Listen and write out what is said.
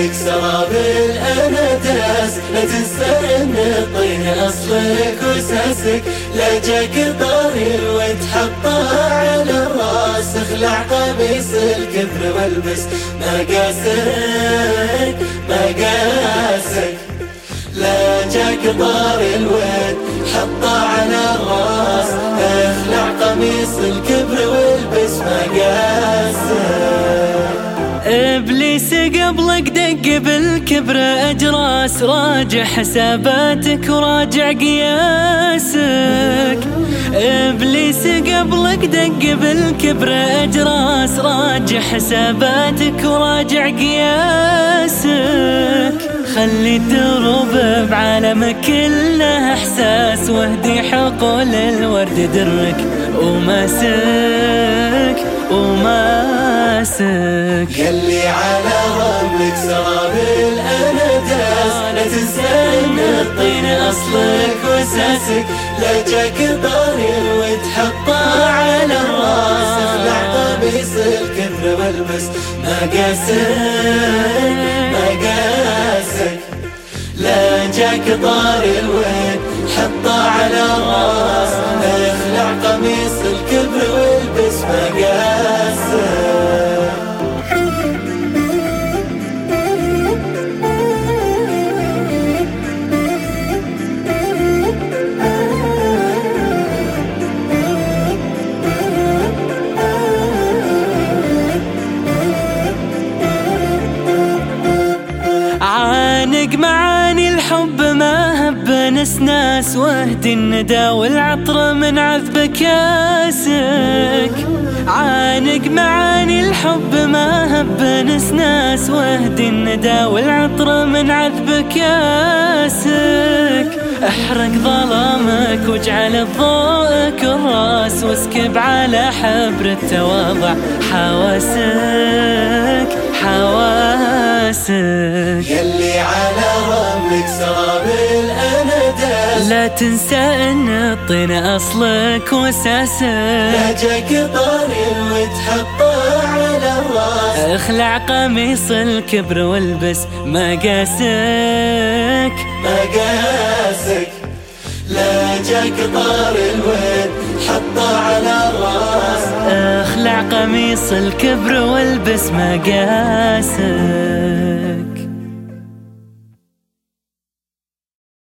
رملك سرابل أنا لا تنسى إن الطين اصلك وساسك. لا جاك طاري وتحطها على الرأس. اخلع قميص الكبر والبس. ما قاسك ما قاسك. لا جاك طاري الود حطه على الرأس. إبليس قبلك دق بالكبر أجراس راجع حساباتك وراجع قياسك. إبليس قبلك دق بالكبر أجراس راجع حساباتك وراجع قياسك. خلي الدروب بعالمك كله إحساس واهدي حقول الورد درك وماسك وماسك. قلي على رملك سرابل أنا داس لا تنسى ان الطين أصلك وساسك لا جاك ضاري وتحطه على الرأس. اخلع قميص الكبر والبس. ما قاسك ما قاسك. لا جاك طاري الوين حطه على الرأس. عانق معاني الحب ما هب نسناس واهدي الندى والعطر من عذب كاسك. عانق معاني الحب ما هب نسناس واهدي الندى والعطر من عذب كاسك. احرق ظلامك واجعل الضوء كراس واسكب على حبر التواضع حواسك حواسك. لا تنسى أن الطين أصلك واساسك لا جاك طاري وتحطه على الراس. أخلع قميص الكبر والبس ما قاسك. ما قاسك. لا جاك طاري الوين حطه على الراس. أخلع قميص الكبر والبس ما قاسك.